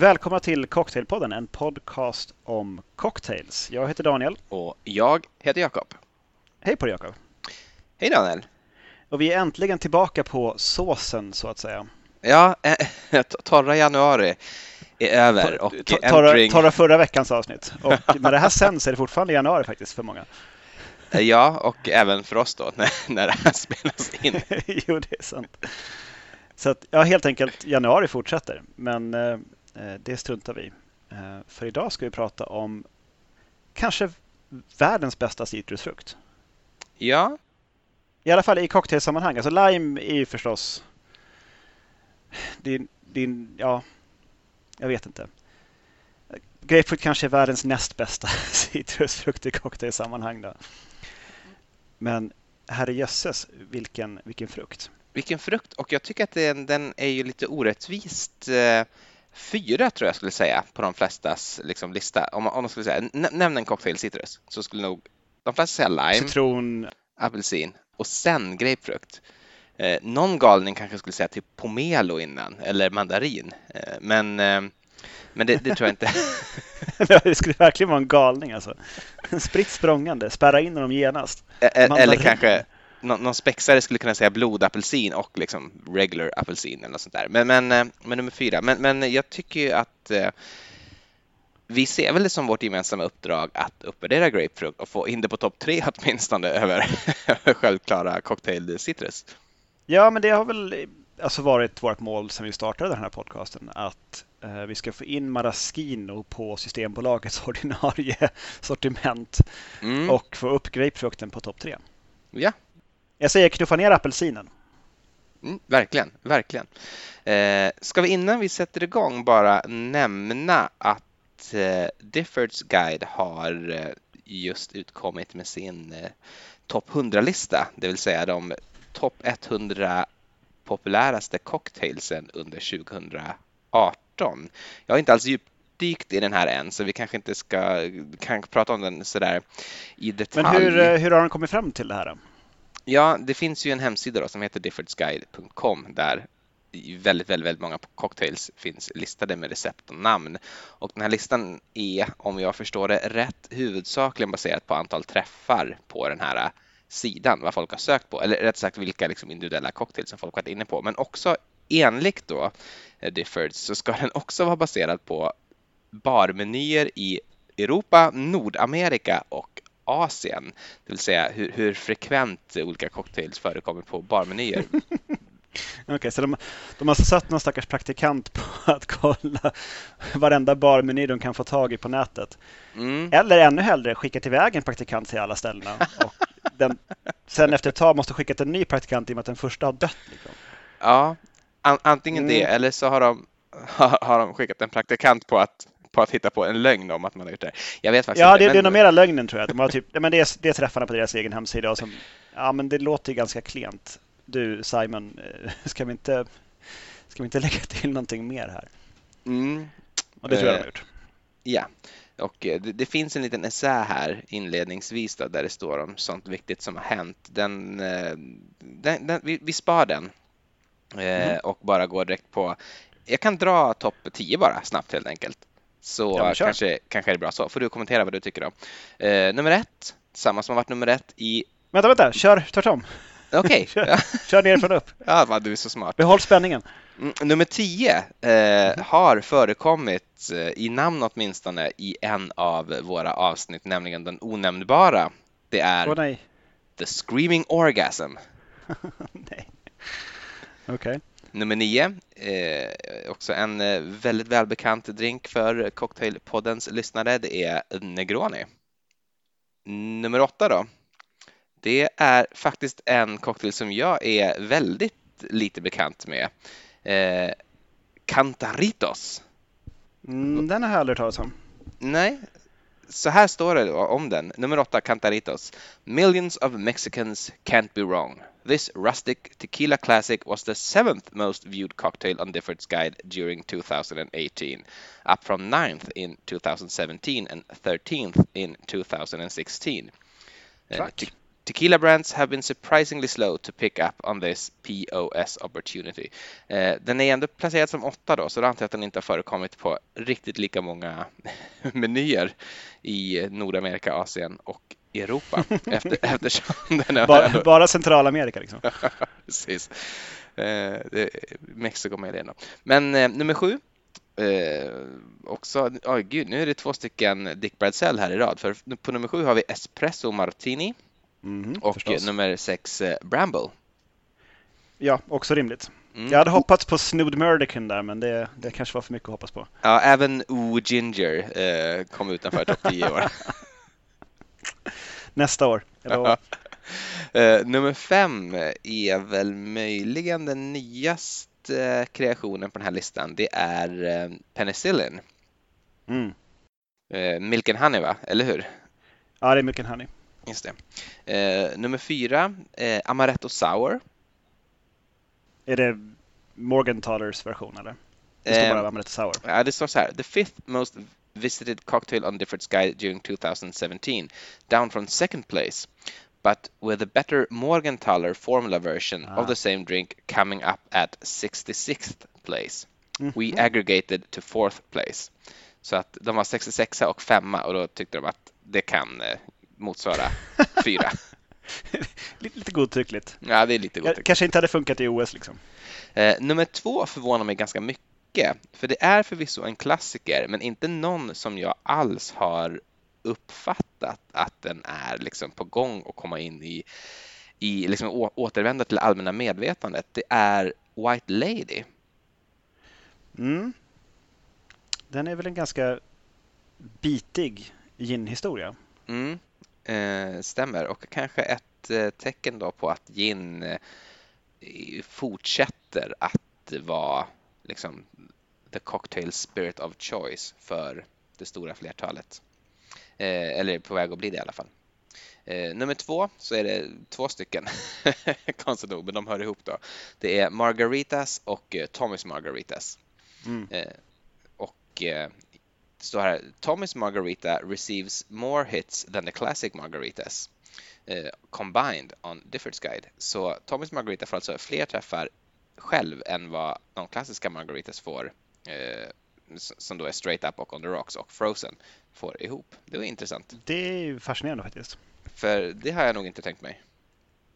Välkomna till Cocktailpodden, en podcast om cocktails. Jag heter Daniel. Och jag heter Jakob. Hej på dig Jakob. Hej Daniel. Och vi är äntligen tillbaka på såsen så att säga. Ja, eh, torra januari är över och torra, entering... torra förra veckans avsnitt. Och när det här sänds är det fortfarande januari faktiskt för många. Eh, ja, och även för oss då när, när det här spelas in. jo, det är sant. Så att, ja, helt enkelt januari fortsätter, men eh, Eh, det struntar vi eh, För idag ska vi prata om kanske världens bästa citrusfrukt. Ja. I alla fall i cocktailsammanhang. Alltså lime är ju förstås din, din, ja, jag vet inte. Grapefrukt kanske är världens näst bästa citrusfrukt i cocktailsammanhang. Då. Men herrejösses, vilken, vilken frukt. Vilken frukt och jag tycker att den, den är ju lite orättvist eh, fyra tror jag skulle säga på de flestas liksom, lista. Om, om man skulle säga, nämn en cocktail citrus så skulle nog de flesta säga lime, citron, apelsin och sen grapefrukt. Eh, någon galning kanske skulle säga typ pomelo innan eller mandarin. Eh, men eh, men det, det, tror jag inte. det skulle verkligen vara en galning alltså. Spritt språngande, spärra in dem genast. Mandarin. Eller kanske någon, någon spexare skulle kunna säga blodapelsin och liksom regular apelsin eller något sånt där. Men, men, eh, men nummer fyra. Men, men jag tycker ju att eh, vi ser väl det som vårt gemensamma uppdrag att uppvärdera grapefrukt och få in det på topp tre åtminstone över självklara cocktail citrus. Ja, men det har väl alltså varit vårt mål sedan vi startade den här podcasten att eh, vi ska få in Maraschino på Systembolagets ordinarie sortiment mm. och få upp grapefrukten på topp tre. Ja, jag säger knuffa ner apelsinen. Mm, verkligen, verkligen. Eh, ska vi innan vi sätter igång bara nämna att eh, Diffords Guide har eh, just utkommit med sin eh, topp 100-lista, det vill säga de topp 100 populäraste cocktailsen under 2018. Jag har inte alls djupdykt i den här än, så vi kanske inte ska kan prata om den sådär i detalj. Men hur, eh, hur har den kommit fram till det här? Då? Ja, det finns ju en hemsida då som heter diffordsguide.com där väldigt, väldigt, väldigt många cocktails finns listade med recept och namn. Och den här listan är, om jag förstår det rätt, huvudsakligen baserat på antal träffar på den här sidan, vad folk har sökt på, eller rätt sagt vilka liksom individuella cocktails som folk varit inne på. Men också enligt då eh, Diffords så ska den också vara baserad på barmenyer i Europa, Nordamerika och Asien, det vill säga hur, hur frekvent olika cocktails förekommer på barmenyer. Okej, okay, så de, de har alltså satt någon stackars praktikant på att kolla varenda barmeny de kan få tag i på nätet. Mm. Eller ännu hellre skickat iväg en praktikant till alla ställena. Och den, sen efter ett tag måste skicka en ny praktikant i och med att den första har dött. Liksom. Ja, an, antingen mm. det eller så har de, har, har de skickat en praktikant på att på att hitta på en lögn om att man har gjort det. Jag vet faktiskt ja, inte. Det, men... det är nog mera lögnen tror jag. De har typ, men det, är, det är träffarna på deras egen hemsida. Och som, ja, men det låter ju ganska klent. Du Simon, eh, ska vi inte, ska vi inte lägga till någonting mer här? Mm. Och det tror jag de har gjort. Ja, och eh, det, det, finns en liten essä här inledningsvis då, där det står om sånt viktigt som har hänt. Den, eh, den, den vi, vi spar den mm. och bara går direkt på jag kan dra topp 10 bara snabbt helt enkelt. Så ja, kanske, kanske är det bra så. Får du kommentera vad du tycker då. Eh, nummer ett, samma som har varit nummer ett i... Vänta, vänta, kör tvärtom. Okej. Okay. kör, kör nerifrån upp. Ja, vad du är så smart. Behåll spänningen. Mm, nummer tio eh, har förekommit, eh, i namn åtminstone, i en av våra avsnitt, nämligen den onämnbara. Det är oh. The Screaming Orgasm. nej. Okej. Okay. Nummer nio, eh, också en eh, väldigt välbekant drink för Cocktailpoddens lyssnare, det är Negroni. Nummer åtta då, det är faktiskt en cocktail som jag är väldigt lite bekant med. Eh, Cantaritos. Mm, den har jag aldrig talas om. Nej, så här står det om den. Nummer åtta, Cantaritos. Millions of Mexicans can't be wrong. This rustic tequila classic was the seventh most viewed cocktail on Difford's Guide during 2018, up from ninth in 2017 and 13th in 2016. Eh, Te tequila brands have been surprisingly slow to pick up on this POS opportunity. Eh, den är ändå placerad som åtta då, så då antar jag att den inte har förekommit på riktigt lika många menyer i Nordamerika, Asien och Europa efter, eftersom den är bara, ändå... bara Centralamerika liksom. Precis. Eh, Mexiko med det ändå. Men eh, nummer sju. Eh, också, oh, gud, nu är det två stycken Dick Bradsell här i rad. För på nummer sju har vi Espresso Martini mm, och förstås. nummer sex eh, Bramble. Ja, också rimligt. Mm. Jag hade hoppats på Snood Murdican där, men det, det kanske var för mycket att hoppas på. Ja, även O Ginger eh, kom utanför topp 10 år. Nästa år. uh, nummer fem är väl möjligen den nyaste kreationen på den här listan. Det är uh, Penicillin. Mm. Uh, Milk and Honey, va? Eller hur? Ja, det är Milk and Honey. Just det. nummer fyra, Amaretto Sour. Är det Morgenthalers version eller? Det står bara Amaretto Sour. Ja, det står så här. The fifth most visited Cocktail on Difford's Guide during 2017, down from second place, but with a better Morgenthaler formula version ah. of the same drink coming up at 66th place. Mm -hmm. We aggregated to fourth place. Så att de var 66 och femma och då tyckte de att det kan eh, motsvara fyra. lite godtyckligt. Ja, det är lite godtyckligt. Kanske inte hade funkat i OS liksom. Eh, nummer två förvånar mig ganska mycket mycket. För det är förvisso en klassiker, men inte någon som jag alls har uppfattat att den är liksom på gång att komma in i, i liksom återvända till allmänna medvetandet. Det är White Lady. Mm. Den är väl en ganska bitig gin-historia. Mm. Eh, stämmer och kanske ett eh, tecken då på att gin eh, fortsätter att vara liksom the cocktail spirit of choice för det stora flertalet. Eh, eller på väg att bli det i alla fall. Eh, nummer två så är det två stycken, konstigt nog, men de hör ihop då. Det är Margaritas och eh, Thomas Margaritas. Mm. Eh, och eh, det står här, Thomas Margarita receives more hits than the classic Margaritas eh, combined on Difford's Guide. Så Thomas Margarita får alltså fler träffar själv än vad de klassiska Margaritas får eh, som då är Straight Up och On the Rocks och Frozen får ihop. Det var intressant. Det är fascinerande faktiskt. För det har jag nog inte tänkt mig.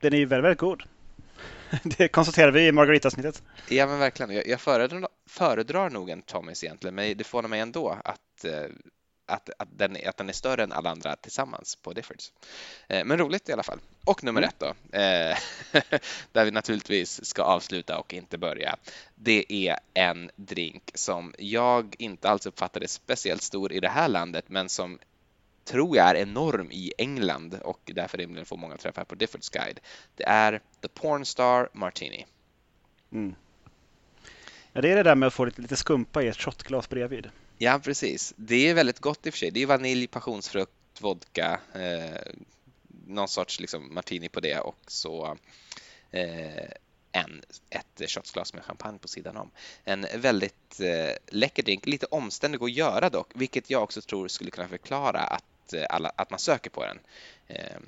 Den är ju väldigt, väldigt god. Det konstaterar vi i Margarita-snittet. Ja, men verkligen. Jag, jag föredrar, föredrar nog en Thomas egentligen, men det förvånar mig ändå att eh, att, att, den, att den är större än alla andra tillsammans på Diffords. Eh, men roligt i alla fall. Och nummer mm. ett då, eh, där vi naturligtvis ska avsluta och inte börja. Det är en drink som jag inte alls uppfattade speciellt stor i det här landet, men som tror jag är enorm i England och därför rimligen får många träffar på Diffords Guide. Det är The Pornstar Martini. Mm. Ja, det är det där med att få lite, lite skumpa i ett shotglas bredvid. Ja, precis. Det är väldigt gott i och för sig. Det är vanilj, passionsfrukt, vodka, eh, någon sorts liksom martini på det och så eh, en, ett shotsglas med champagne på sidan om. En väldigt eh, läcker drink, lite omständig att göra dock, vilket jag också tror skulle kunna förklara att, eh, alla, att man söker på den. Eh,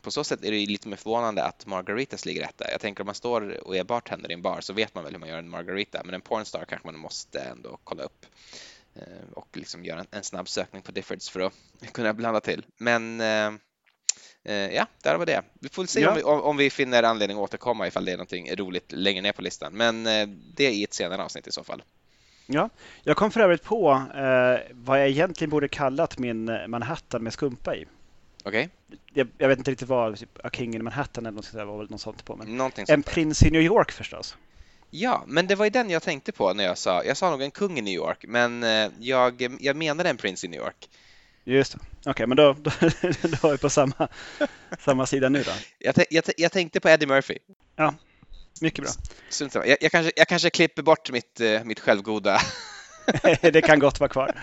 på så sätt är det lite mer förvånande att Margaritas ligger rätta. Jag tänker om man står och är bartender i en bar så vet man väl hur man gör en Margarita, men en Pornstar kanske man måste ändå kolla upp. Eh, och liksom göra en, en snabb sökning på Diffords för att kunna blanda till. Men eh, eh, ja, där var det. Vi får se ja. om, vi, om, vi, finner anledning att återkomma ifall det är någonting roligt längre ner på listan. Men det är i ett senare avsnitt i så fall. Ja, jag kom för övrigt på eh, vad jag egentligen borde kallat min Manhattan med skumpa i. Okej. Okay. Jag, jag, vet inte riktigt vad, typ A King in Manhattan eller något sånt, var väl något sånt på. Men Någonting sånt en prins i New York förstås. Ja, men det var ju den jag tänkte på när jag sa, jag sa nog en kung i New York, men eh, jag, jag menade en prins i New York. Just det, okej, okay, men då, då, då är vi på samma, samma sida nu då. Jag, jag, jag tänkte på Eddie Murphy. Ja, mycket bra. Jag, jag, kanske, jag kanske klipper bort mitt, eh, mitt självgoda. det kan gott vara kvar.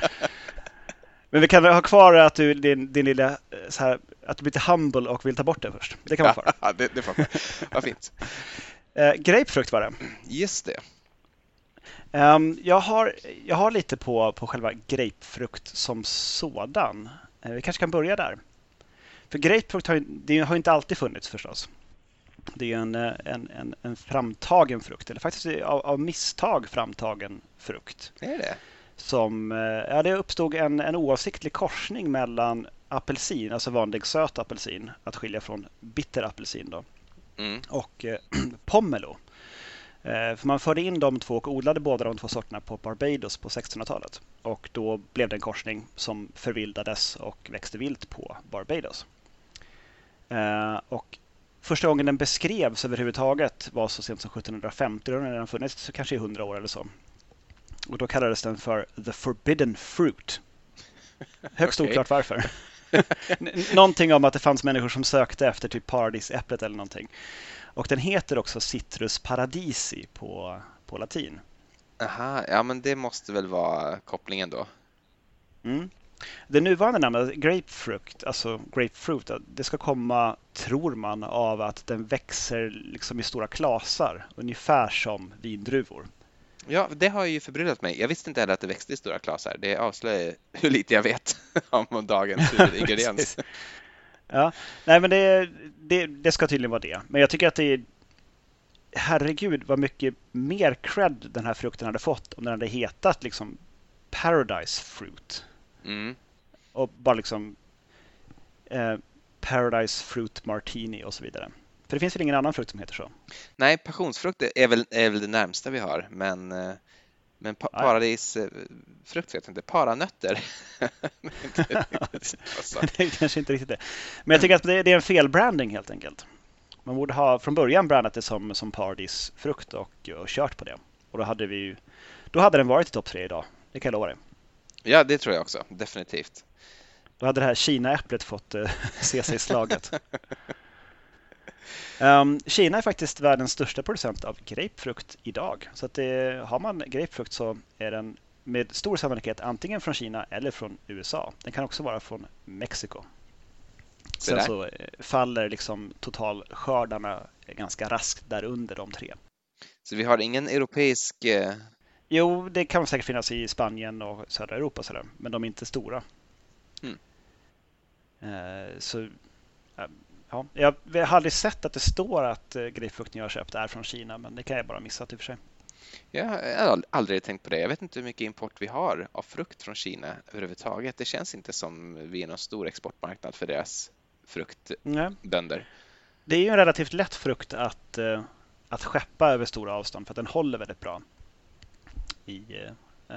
Men vi kan ha kvar att du, din, din lilla, så här, att du blir lite humble och vill ta bort det först. Det kan vara kvar. Ja, det, det får Vad fint. Eh, grapefrukt var det. Just det. Um, jag, har, jag har lite på, på själva grapefrukt som sådan. Uh, vi kanske kan börja där. För grapefrukt har det har inte alltid funnits förstås. Det är en, en, en, en framtagen frukt, eller faktiskt av, av misstag framtagen frukt. Är det? Som, eh, ja, det uppstod en, en oavsiktlig korsning mellan apelsin, alltså vanlig söt apelsin, att skilja från bitter apelsin då, Mm. och eh, pomelo. Eh, för man förde in de två och odlade båda de två sorterna på Barbados på 1600-talet. Och då blev det en korsning som förvildades och växte vilt på Barbados. Eh, och första gången den beskrevs överhuvudtaget var så sent som 1750. Den har redan funnits kanske i 100 år eller så. Och då kallades den för The Forbidden Fruit. Högst Okej. oklart varför. Någonting om att det fanns människor som sökte efter typ paradisäpplet eller någonting. Och den heter också Citrus paradisi på, på latin. Aha, ja men det måste väl vara kopplingen då. Mm. Det nuvarande namnet, grapefrukt, alltså grapefruit, det ska komma, tror man, av att den växer liksom i stora klasar, ungefär som vindruvor. Ja, det har ju förbryllat mig. Jag visste inte heller att det växte i stora klasar. Det avslöjar hur lite jag vet om dagens. Precis. ja, nej men det, det, det ska tydligen vara det. Men jag tycker att det är Herregud vad mycket mer cred den här frukten hade fått om den hade hetat liksom Paradise Fruit. Mm. Och bara liksom eh, Paradise Fruit Martini och så vidare. För det finns väl ingen annan frukt som heter så? Nej, passionsfrukt är väl, är väl det närmsta vi har, men, eh, men pa Nej. paradisfrukt vet jag inte. Paranötter? Det är kanske inte riktigt det. Men jag tycker att det, det är en felbranding helt enkelt. Man borde ha från början brandat det som, som paradisfrukt och, och kört på det. Och då hade vi ju, då hade den varit i topp tre idag. Det kan jag lova dig. ja, det tror jag också. Definitivt. Då hade det här Kina-äpplet fått uh, se sig slaget. Um, Kina är faktiskt världens största producent av grapefrukt idag. Så att det, har man grapefrukt så är den med stor sannolikhet antingen från Kina eller från USA. Den kan också vara från Mexiko. Sen så eh, faller liksom totalskördarna ganska raskt där under de tre. Så vi har ingen europeisk... eh, Jo, det kan säkert finnas i Spanien och södra Europa sådär, men de är inte stora. Mm. Så, ja, jag har aldrig sett att det står att eh, grapefrukten jag har köpt är från Kina, men det kan jag bara missat i och för sig. Jag har ald- aldrig tänkt på det. Jag vet inte hur mycket import vi har av frukt från Kina överhuvudtaget. Det känns inte som vi är någon stor exportmarknad för deras fruktbönder. Det är ju en relativt lätt frukt att, eh, att skeppa över stora avstånd för att den håller väldigt bra i, eh,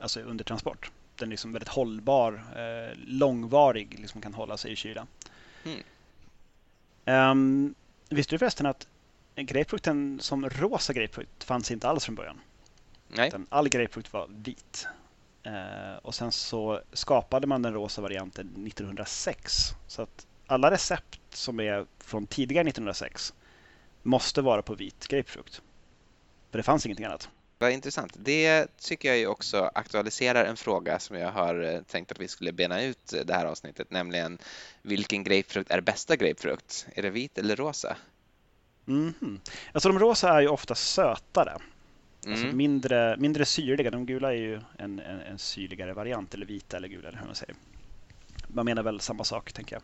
alltså under transport. Den är liksom väldigt hållbar, långvarig, liksom kan hålla sig i kyla. Mm. Ehm, visste du förresten att grapefrukten som rosa grapefrukt fanns inte alls från början? Nej, Utan all grapefrukt var vit. Eh, och sen så skapade man den rosa varianten 1906. Så att alla recept som är från tidigare 1906 måste vara på vit grapefrukt. För det fanns ingenting annat. Vad intressant. Det tycker jag ju också aktualiserar en fråga som jag har eh, tänkt att vi skulle bena ut eh, det här avsnittet, nämligen vilken grapefrukt är bästa grapefrukt? Är det vit eller rosa? Mhm. Alltså de rosa är ju ofta sötare. Alltså Mm. mindre, mindre syrliga. De gula är ju en, en, en syrligare variant, eller vita eller gula eller hur man säger. Man menar väl samma sak, tänker jag.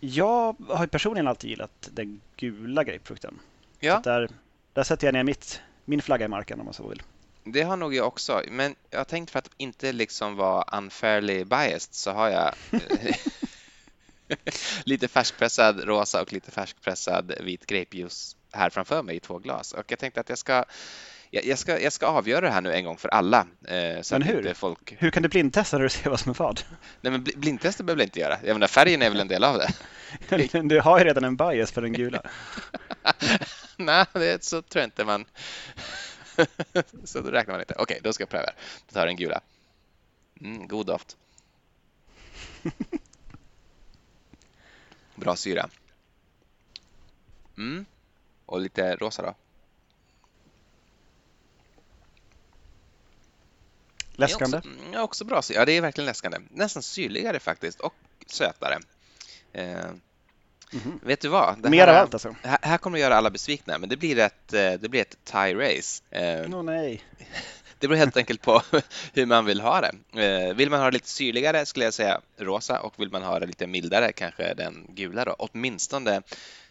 Jag har ju personligen alltid gillat den gula grapefrukten. Så Ja, att där, där sätter jag ner mitt, min flagga i marken om man så vill. det har nog jag också, men jag har tänkt för att inte liksom vara unfairly biased så har jag eh, lite färskpressad rosa och lite färskpressad vit grapejuice här framför mig i två glas. Och jag tänkte att jag ska, jag, ska, jag ska avgöra det här nu en gång för alla. Eh, så Men hur? inte folk... Hur kan du blindtesta när du ser vad som är vad? Nej, men bl- blindtester behöver jag inte göra. Jag menar, färgen är väl en del av det. Du har ju redan en bias för den gula. Nej, det, så tror jag inte man... så då räknar man inte. Okej, då ska jag pröva. Då tar jag den gula. Mm, god doft. Bra syra. Mm. Och lite rosa då. Läskande. Också, mm, också bra. Ja, det är verkligen läskande. Nästan syrligare faktiskt och sötare. Eh, Mhm. vet du vad? Det Mer av här- allt alltså. Här, här kommer att göra alla besvikna, men det blir ett, eh, det blir ett tie race. Eh, Åh nej. Det beror helt enkelt på hur man vill ha det. Eh, vill man ha det lite syrligare skulle jag säga rosa och vill man ha det lite mildare kanske den gula då. Åtminstone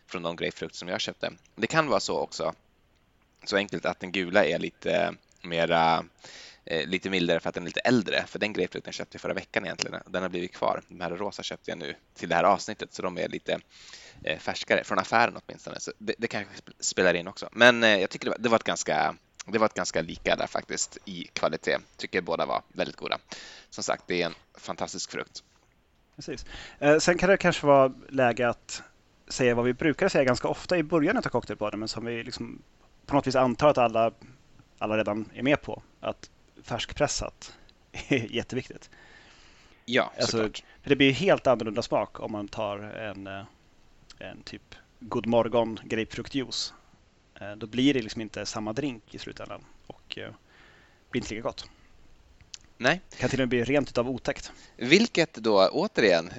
från de grapefrukt som jag köpte. Det kan vara så också, så enkelt att den gula är lite mera eh, lite mildare för att den är lite äldre. För den grapefrukten köpte jag förra veckan egentligen. Den har blivit kvar. De här rosa köpte jag nu till det här avsnittet så de är lite eh, färskare, från affären åtminstone. Så det, det kanske spelar in också. Men eh, jag tycker det var, det var ett ganska det var ett ganska lika där faktiskt i kvalitet. Tycker båda var väldigt goda. Som sagt, det är en fantastisk frukt. Precis. Eh, sen kan det kanske vara läge att säga vad vi brukar säga ganska ofta i början av cocktailbaden, men som vi liksom på något vis antar att alla, alla redan är med på. Att färskpressat är jätteviktigt. Ja, alltså, såklart. För det blir helt annorlunda smak om man tar en, eh, en typ God morgon grapefruktjuice. Eh, då blir det liksom inte samma drink i slutändan och eh, blir inte lika gott. Nej. Kan till och med bli rent utav otäckt. Vilket då, återigen,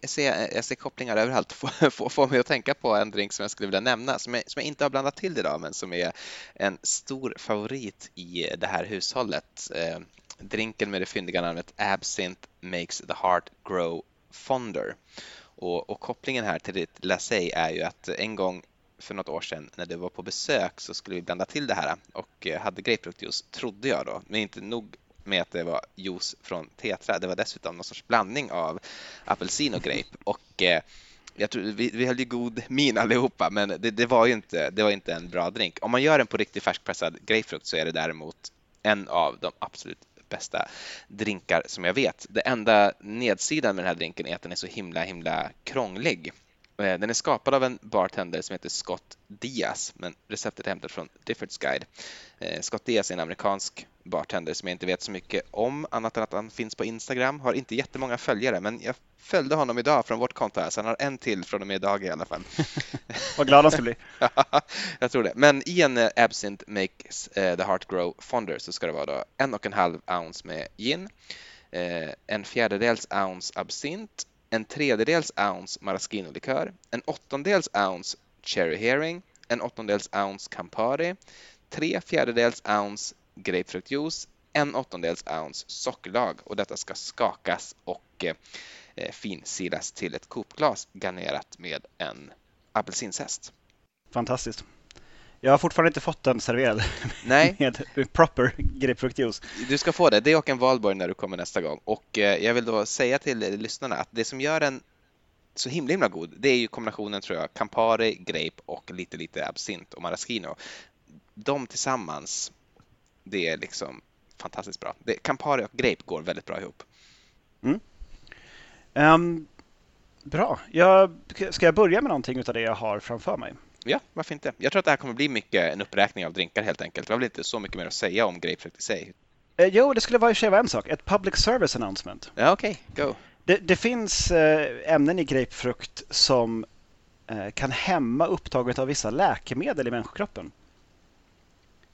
jag ser, jag ser kopplingar överallt, får, får mig att tänka på en drink som jag skulle vilja nämna, som jag, som jag inte har blandat till idag, men som är en stor favorit i det här hushållet. Eh, drinken med det fyndiga namnet Absinthe makes the heart grow fonder. Och, och kopplingen här till ditt Lassay är ju att en gång för något år sedan när du var på besök så skulle vi blanda till det här och hade grapefruktjuice, trodde jag då, men inte nog med att det var juice från tetra. Det var dessutom någon sorts blandning av apelsin och grape. Och eh, jag tror, vi, vi höll ju god min allihopa, men det, det, var ju inte, det var inte en bra drink. Om man gör den på riktigt färskpressad grapefrukt så är det däremot en av de absolut bästa drinkar som jag vet. Det enda nedsidan med den här drinken är att den är så himla, himla krånglig. Eh, den är skapad av en bartender som heter Scott Diaz, men receptet är hämtat från Difford's Guide. Eh, Scott Diaz är en amerikansk bartender som jag inte vet så mycket om, annat än att han finns på Instagram. Har inte jättemånga följare, men jag följde honom idag från vårt konto här, så han har en till från och med idag i alla fall. Vad glad han skulle bli. jag tror det. Men i en uh, Absinthe Makes the Heart Grow Fonder så ska det vara då en och en halv ounce med gin, en fjärdedels ounce absint, en tredjedels ounce maraschino-likör, en åttondels ounce cherry herring, en åttondels ounce Campari, tre fjärdedels ounce grapefruktjuice, en åttondels ounce sockerlag och detta ska skakas och eh, finsilas till ett kopglas garnerat med en apelsinzest. Fantastiskt. Jag har fortfarande inte fått den serverad Nej. med proper grapefruktjuice. Du ska få det. Det och en valborg när du kommer nästa gång. Och eh, jag vill då säga till lyssnarna att det som gör den så himla himla god, det är ju kombinationen tror jag, Campari, grape och lite lite absint och maraschino. De tillsammans, det är liksom fantastiskt bra. Det, Campari och grape går väldigt bra ihop. Mm. Um, bra. Jag, ska jag börja med någonting av det jag har framför mig? Ja, varför inte? Jag tror att det här kommer bli mycket en uppräkning av drinkar helt enkelt. Det var väl inte så mycket mer att säga om grapefrukt i sig. Eh, jo, det skulle vara i sig en sak. Ett public service announcement. Ja, okej. Okay. Go. Det, det finns eh, ämnen i grapefrukt som eh, kan hämma upptaget av vissa läkemedel i människokroppen.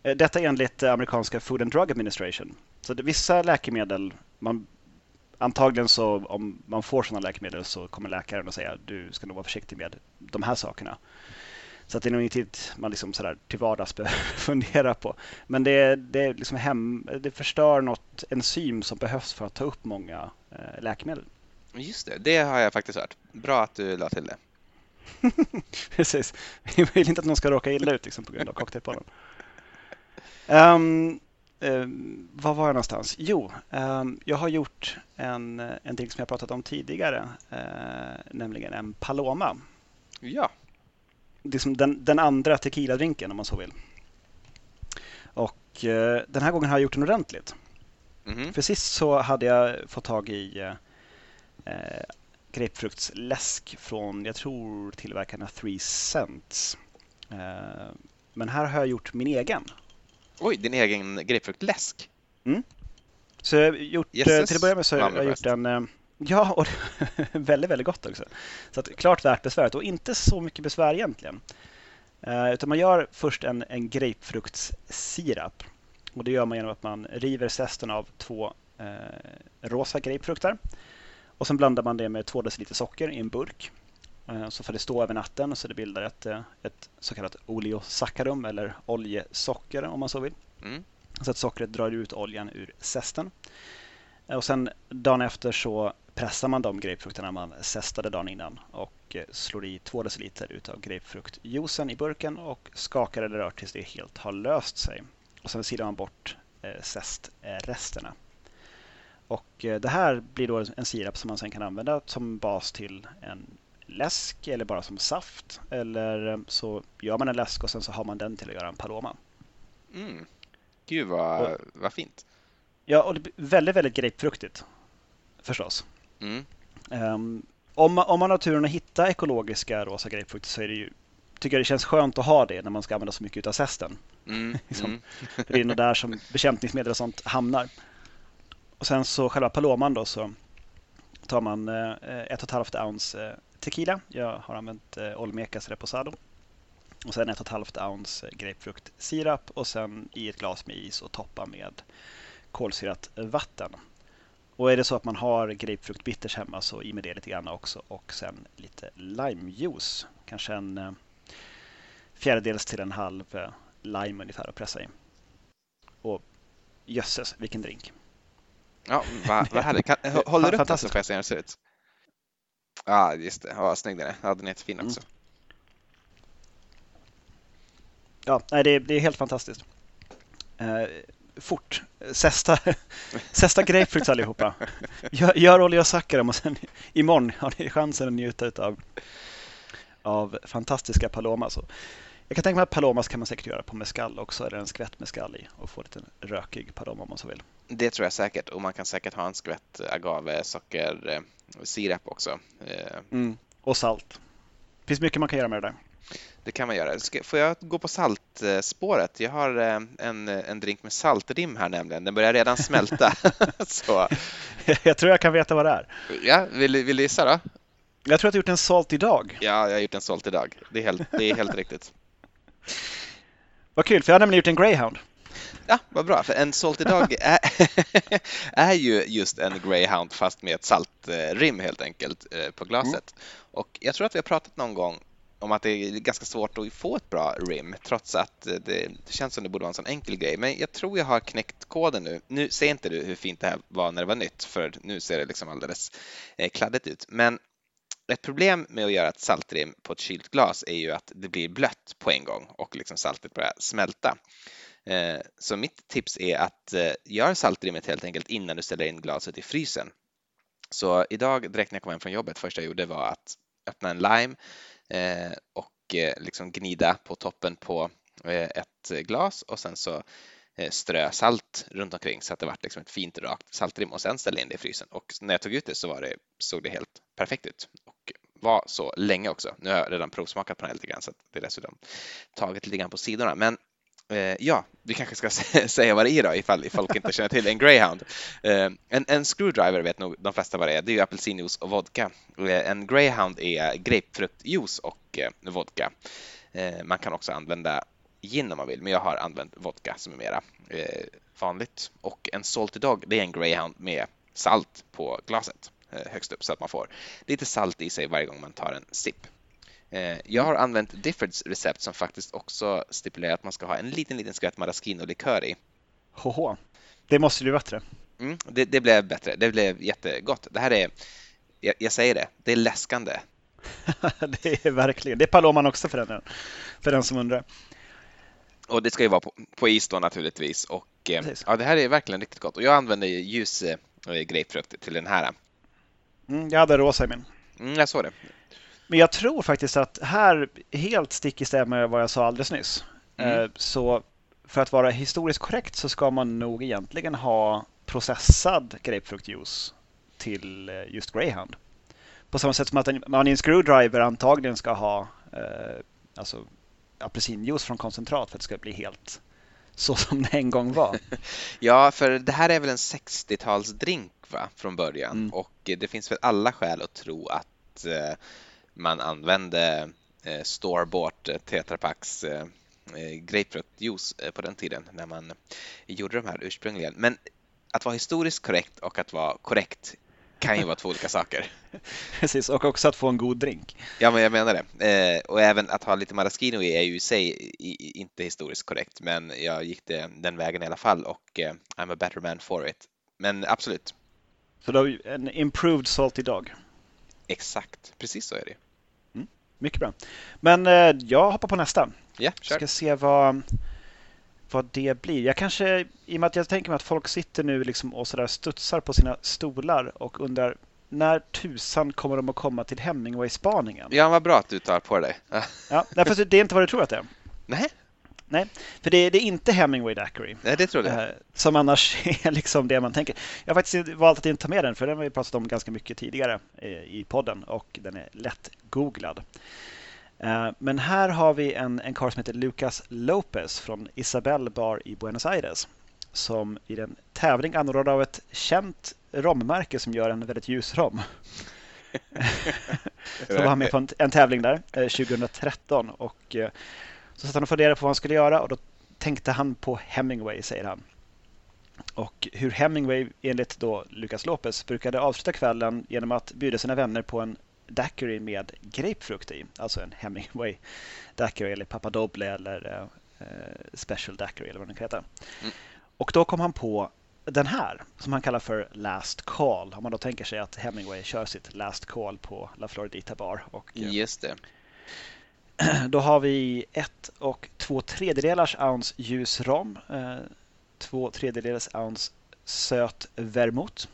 Eh, detta enligt amerikanska Food and Drug Administration. Så det, vissa läkemedel, man, antagligen så om man får sådana läkemedel så kommer läkaren att säga du ska nog vara försiktig med de här sakerna. Så att det är nog inget man liksom sådär till vardags behöver fundera på. Men det, det, liksom hem, det förstör något enzym som behövs för att ta upp många eh, läkemedel. Just det, det har jag faktiskt hört. Bra att du la till det. Precis. Vi vill inte att någon ska råka illa ut liksom, på grund av cocktailpollen. Um, um, var var jag någonstans? Jo, um, jag har gjort en, en drink som jag pratat om tidigare, uh, nämligen en Paloma. Ja. Liksom den, den andra tequila-drinken om man så vill. Och uh, den här gången har jag gjort den ordentligt. Mm. För sist så hade jag fått tag i uh, eh, grapefruktsläsk från, jag tror tillverkarna Three Cents. Eh, men här har jag gjort min egen. Oj, din egen grapefruktläsk? Mm. Så jag har gjort, eh, Jesus. till att börja med så har jag gjort en eh, Ja, och väldigt, väldigt gott också. Så att, klart värt besväret och inte så mycket besvär egentligen. Eh, utan man gör först en, en grapefruktssirap. Och det gör man genom att man river zesten av två eh, rosa grapefrukter och sen blandar man det med 2 deciliter socker i en burk. Eh, så får det stå över natten så det bildar ett, eh, ett så kallat oleosaccharum eller oljesocker om man så vill. Mm. Så att sockret drar ut oljan ur zesten. Och sen dagen efter så pressar man de grapefrukterna man zestade dagen innan och slår i 2 deciliter utav grapefruktjuicen i burken och skakar eller rör tills det helt har löst sig. Och sen silar man bort zestresterna. Och det här blir då en sirap som man sen kan använda som bas till en läsk eller bara som saft. Eller så gör man en läsk och sen så har man den till att göra en paloma. Mm. Gud vad, och, vad fint. Ja, och det blir väldigt, väldigt grapefruktigt förstås. Mm. Um, om, man, om man har turen att hitta ekologiska rosa grapefrukter så är det ju, tycker jag det känns skönt att ha det när man ska använda så mycket av zesten. Mm. liksom, mm. det är nog där som bekämpningsmedel och sånt hamnar. Och sen så själva paloman då så tar man eh, ett och ett halvt ounce eh, tequila. Jag har använt eh, Olmecas Reposado. Och sen ett och ett halvt ounce grapefruktsirap och sen i ett glas med is och toppa med kolsyrat vatten. Och är det så att man har grapefruktbitters hemma så i med det lite grann också och sen lite limejuice. Kanske en eh, fjärdedels till en halv eh, lime ungefär att pressa i. Och jösses, vilken drink! Ja, vad, vad härligt. Kan, håller du upp den så får jag se hur den ser ut? Ja, ah, just det. Vad snygg den är. Ja, den är jättefin också. Mm. Ja, nej, det, är, det är helt fantastiskt. Eh, fort. Zesta grapefruits allihopa. Gör, gör olja och saccharum och sen imorgon har ni chansen att njuta av, av fantastiska Paloma. Så jag kan tänka mig att Palomas kan man säkert göra på mescal också, eller en skvätt mescal i och få lite rökig Paloma om man så vill. Det tror jag säkert och man kan säkert ha en skvätt agave, socker, eh, sirap också. Eh, mm. Och salt. Det finns mycket man kan göra med det där. Det kan man göra. Får jag gå på saltspåret? Jag har eh, en, en drink med saltrim här nämligen. Den börjar redan smälta. Så. Jag tror jag kan veta vad det är. Ja, vill, vill du gissa då? Jag tror att du har gjort en salt idag. Ja, jag har gjort en salt idag. Det är helt, det är helt riktigt. Vad kul, för jag har nämligen gjort en greyhound. Ja, vad bra, för en Salty Dog är, är ju just en greyhound fast med ett saltrim helt enkelt eh, på glaset. Mm. Och jag tror att vi har pratat någon gång om att det är ganska svårt att få ett bra rim trots att det, det, känns som det borde vara en sån enkel grej. Men jag tror jag har knäckt koden nu. Nu ser inte du hur fint det här var när det var nytt för nu ser det liksom alldeles eh, kladdigt ut. Men ett problem med att göra ett saltrim på ett kylt glas är ju att det blir blött på en gång och liksom saltet börjar smälta. Eh, så mitt tips är att eh, gör saltrimmet helt enkelt innan du ställer in glaset i frysen. Så idag direkt när jag kom hem från jobbet, första jag gjorde var att öppna en lime Eh, och eh, liksom gnida på toppen på eh, ett glas och sen så strö salt runt omkring så att det vart liksom ett fint rakt saltrim och sen ställa in det i frysen. Och när jag tog ut det så var det, såg det helt perfekt ut och var så länge också. Nu har jag redan provsmakat på den här lite grann så det är dessutom tagit lite grann på sidorna. Men Eh, ja, vi kanske ska säga vad det är då ifall folk inte känner till en greyhound. Eh, en, en, screwdriver vet nog de flesta vad det är. Det är ju apelsinjuice och vodka. Eh, en greyhound är grapefruktjuice och eh, vodka. Eh, man kan också använda gin om man vill, men jag har använt vodka som är mera eh, vanligt. Och en salty dog, det är en greyhound med salt på glaset högst upp så att man får lite salt i sig varje gång man tar en sipp. Eh, jag har använt Diffords recept som faktiskt också stipulerar att man ska ha en liten, liten skvätt maraschino-likör i. Hoho, det måste bli bättre. Mm, det, det, blev bättre. Det blev jättegott. Det här är, jag, jag säger det, det är läskande. det är verkligen, det är Paloman också för den, för den som undrar. Och det ska ju vara på, på is då naturligtvis. Och, eh, ja, det här är verkligen riktigt gott. Och jag använder ljus eh, grapefrukt till den här. Mm, jag hade rosa i min. Mm, jag såg det. Men jag tror faktiskt att här, helt stick i stäv med vad jag sa alldeles nyss, mm. Eh, så för att vara historiskt korrekt så ska man nog egentligen ha processad grapefruktjuice till eh, just Greyhound. På samma sätt som att man i en screwdriver antagligen ska ha eh, alltså, apelsinjuice från koncentrat för att det ska bli helt så som det en gång var. ja, för det här är väl en 60-talsdrink va, från början mm. och det finns väl alla skäl att tro att eh, man använde eh, store-bought eh, Tetrapacks eh, grapefruktjuice på den tiden när man gjorde de här ursprungligen. Men att vara historiskt korrekt och att vara korrekt kan ju vara två olika saker. Precis, och också att få en god drink. Ja, men jag menar det. Eh, och även att ha lite maraschino i är ju i sig inte historiskt korrekt, men jag gick det, den vägen i alla fall och eh, I'm a better man for it. Men absolut. Så då har en improved salty dog. Exakt, precis så är det. Mycket bra. Men eh, jag hoppar på nästa. Ja, kör. Ska se vad, vad det blir. Jag kanske, i och med att jag tänker mig att folk sitter nu liksom och sådär studsar på sina stolar och undrar när tusan kommer de att komma till Hemingway-spaningen? Ja, vad bra att du tar på dig. ja, därför det är inte vad du tror att det är. Nej. Nej, för det, det är inte Hemingway Daiquiri. Nej, det tror jag. Eh, som annars är liksom det man tänker. Jag har faktiskt valt att inte ta med den för den har vi pratat om ganska mycket tidigare eh, i podden och den är lätt googlad. Eh, men här har vi en, en karl som heter Lucas Lopez från Isabel Bar i Buenos Aires som i en tävling anordnad av ett känt rommärke som gör en väldigt ljus rom. så var han med på en, en tävling där 2013 och så satt han och funderade på vad han skulle göra och då tänkte han på Hemingway, säger han. Och hur Hemingway enligt då Lucas Lopez brukade avsluta kvällen genom att bjuda sina vänner på en daiquiri med grapefrukt i. Alltså en Hemingway daiquiri eller Papadoble eller eh, Special daiquiri eller vad den kan heta. Mm. Och då kom han på den här som han kallar för Last Call. Om man då tänker sig att Hemingway kör sitt Last Call på La Floridita Bar. Och, eh, Just det. Då har vi ett och två tredjedelars ounce ljus rom, eh, två tredjedelars ounce söt vermouth,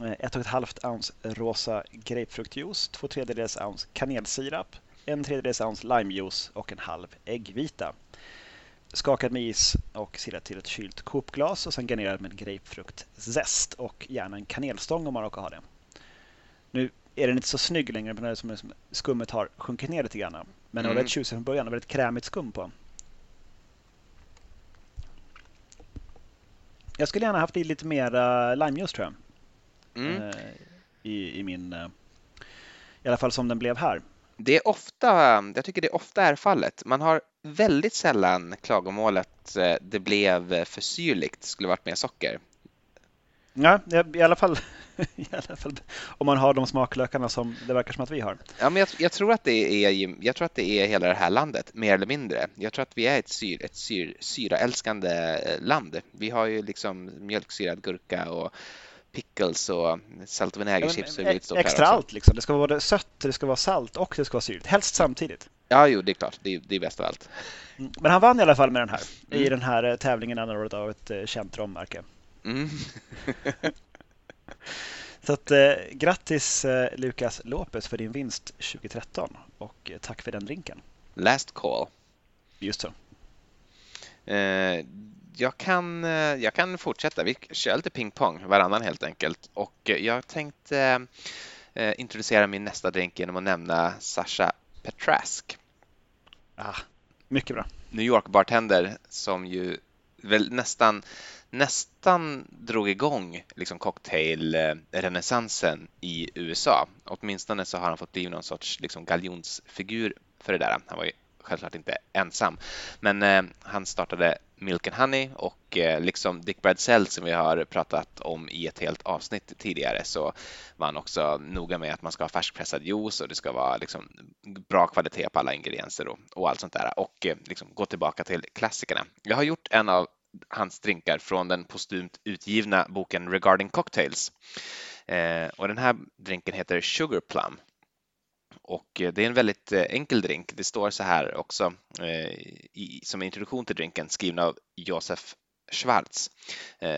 eh, ett och ett halvt ounce rosa grapefruktjuice, två tredjedels ounce kanelsirap, en tredjedels ounce limejuice och en halv äggvita. Skakad med is och silat till ett kylt kopglas och sen garnerad med grapefruktzest och gärna en kanelstång om man råkar ha det. Nu är den inte så snygg längre men som skummet har sjunkit ner lite grann. Men den var mm. väldigt tjusig från början och väldigt krämigt skum på. Jag skulle gärna haft i lite mer limejuice tror jag. Mm. Eh, I, I min... Eh, I alla fall som den blev här. Det är ofta, jag tycker det ofta är fallet. Man har väldigt sällan klagomålet eh, det blev för syrligt, skulle varit mer socker. Ja, i alla fall I alla fall om man har de smaklökarna som det verkar som att vi har. Ja, men jag, jag, tror att det är, jag tror att det är hela det här landet, mer eller mindre. Jag tror att vi är ett, syr, ett syr, syraälskande eh, land. Vi har ju liksom mjölksyrad gurka och pickles och salt och vinägerchips. Ja, extra allt liksom. Det ska vara både sött, det ska vara salt och det ska vara syrligt. Helst samtidigt. Ja, jo, det är klart. Det är, det är bäst av allt. Mm. Men han vann i alla fall med den här mm. i den här eh, tävlingen anordnad av ett eh, känt rommärke. Mm. Så att, eh, grattis eh, Lukas Lopez för din vinst 2013 och eh, tack för den drinken. Last call. Just så. Eh, jag, kan, eh, jag kan fortsätta. Vi kör lite pingpong varannan helt enkelt. Och jag tänkte eh, introducera min nästa drink genom att nämna Sasha Petrask. Ah, mycket bra. New York-bartender som ju väl nästan nästan drog igång liksom cocktailrenässansen eh, i USA. Åtminstone så har han fått bli någon sorts liksom galjonsfigur för det där. Han var ju självklart inte ensam, men eh, han startade Milk and Honey och eh, liksom Dick Bradsell som vi har pratat om i ett helt avsnitt tidigare så var han också noga med att man ska ha färskpressad juice och det ska vara liksom bra kvalitet på alla ingredienser och, och allt sånt där och eh, liksom gå tillbaka till klassikerna. Jag har gjort en av hans drinkar från den postumt utgivna boken Regarding Cocktails. Eh, och den här drinken heter Sugar Plum. Och eh, det är en väldigt eh, enkel drink. Det står så här också i, som introduktion till drinken skriven av Josef Schwartz.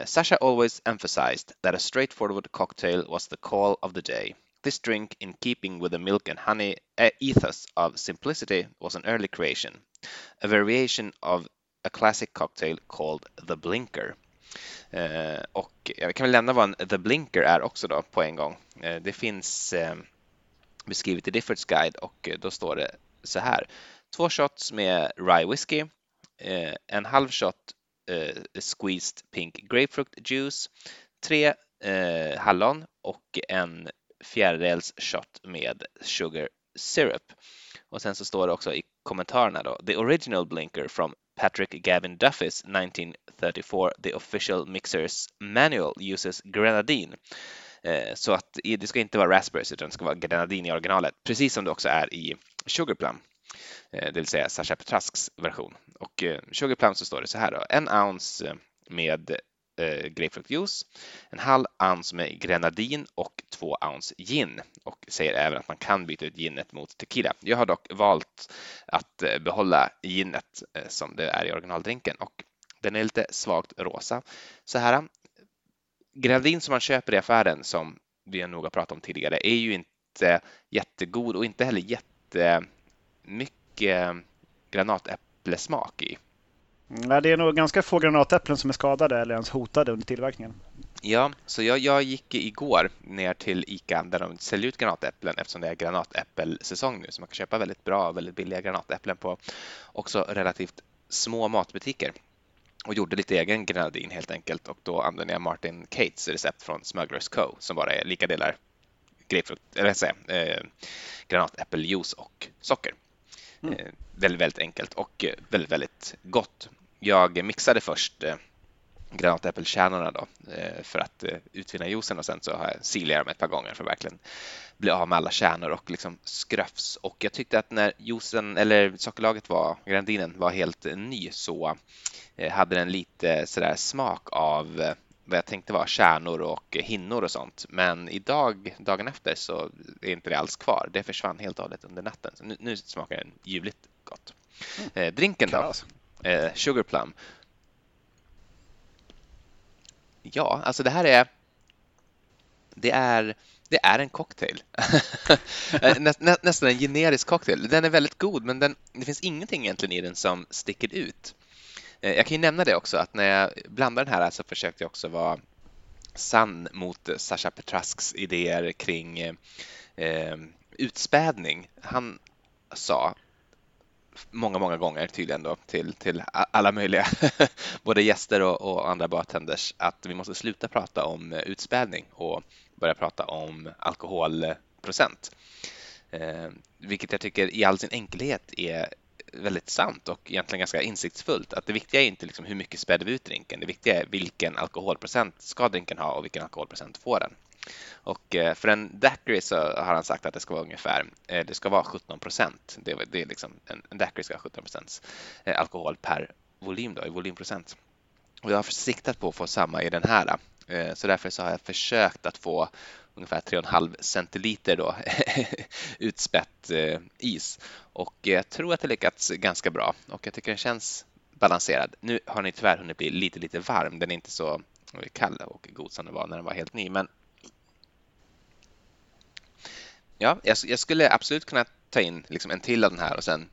Sasha always emphasized that a straightforward cocktail was the call of the day. This drink, in keeping with the milk and honey ethos of simplicity, was an early creation, a variation of a classic cocktail called The Blinker. Eh, och jag kan väl nämna vad en The Blinker är också då på en gång. Eh, det finns eh, beskrivet i Diffords guide och eh, då står det så här. Två shots med rye whisky, eh, en halv shot eh, squeezed pink grapefruit juice, tre eh, hallon och en fjärdedels shot med sugar syrup. Och sen så står det också i kommentarerna då, the original blinker from Patrick Gavin Duffy's 1934 The Official Mixer's Manual uses grenadine. Eh, så att det ska inte vara raspberries utan det ska vara grenadin i originalet, precis som det också är i Sugarplum, eh, det vill säga Sasha Petrasks version. Och eh, Sugarplum så står det så här då, en ounce med eh, grapefruktjuice, en halv ounce med grenadin och två ounce gin och säger även att man kan byta ut ginet mot tequila. Jag har dock valt att eh, behålla ginet eh, som det är i originaldrinken och den är lite svagt rosa. Så här, grenadin som man köper i affären som vi nog har pratat om tidigare är ju inte jättegod och inte heller jättemycket eh, granatäpplesmak i. Nej, det är nog ganska få granatäpplen som är skadade eller ens hotade under tillverkningen. Ja, så jag, jag gick igår ner till ICA där de säljer ut granatäpplen eftersom det är granatäppelsäsong nu så man kan köpa väldigt bra och väldigt billiga granatäpplen på också relativt små matbutiker och gjorde lite egen grenadin helt enkelt och då använde jag Martin Cates recept från Smugglers Co som bara är lika delar grapefrukt, eller säga, eh, granatäppeljuice och socker. Mm. Eh, väldigt, väldigt enkelt och väldigt, väldigt gott jag mixade först eh, granatäppelkärnorna då eh, för att eh, utvinna juicen och sen så har jag silat dem ett par gånger för att verkligen bli av med alla kärnor och liksom skröfs. Och jag tyckte att när juicen eller sockerlaget var, grenadinen var helt ny så hade den lite sådär smak av vad jag tänkte var kärnor och hinnor och sånt. Men idag, dagen efter, så är inte det alls kvar. Det försvann helt och hållet under natten. Så nu, nu smakar den ljuvligt gott. Mm. drinken då? Eh, Sugar Plum. Ja, alltså det här är det är, det är en cocktail. Eh, nä, nä, nästan en generisk cocktail. Den är väldigt god, men den, det finns ingenting egentligen i den som sticker ut. Eh, jag kan ju nämna det också att när jag blandade den här så försökte jag också vara sann mot Sasha Petrasks idéer kring eh, eh utspädning. Han sa många, många gånger tydligen då till, till alla möjliga, både gäster och, och, andra bartenders, att vi måste sluta prata om eh, utspädning och börja prata om alkoholprocent. Eh, vilket jag tycker i all sin enkelhet är väldigt sant och egentligen ganska insiktsfullt. Att det viktiga är inte liksom hur mycket späder vi ut drinken, det viktiga är vilken alkoholprocent ska drinken ha och vilken alkoholprocent får den. Och eh, för en daiquiri så har han sagt att det ska vara ungefär, eh, det ska vara 17 procent. Det, det är liksom, en, daiquiri ska ha 17 procents eh, alkohol per volym då, i volymprocent. Och jag har siktat på att få samma i den här. Så därför så har jag försökt att få ungefär 3,5 centiliter då, utspätt is. Och jag tror att det lyckats ganska bra och jag tycker den känns balanserad. Nu har den tyvärr hunnit bli lite, lite varm. Den är inte så kall och god som den var när den var helt ny, men Ja, jag, jag, skulle absolut kunna ta in liksom en till av den här och sen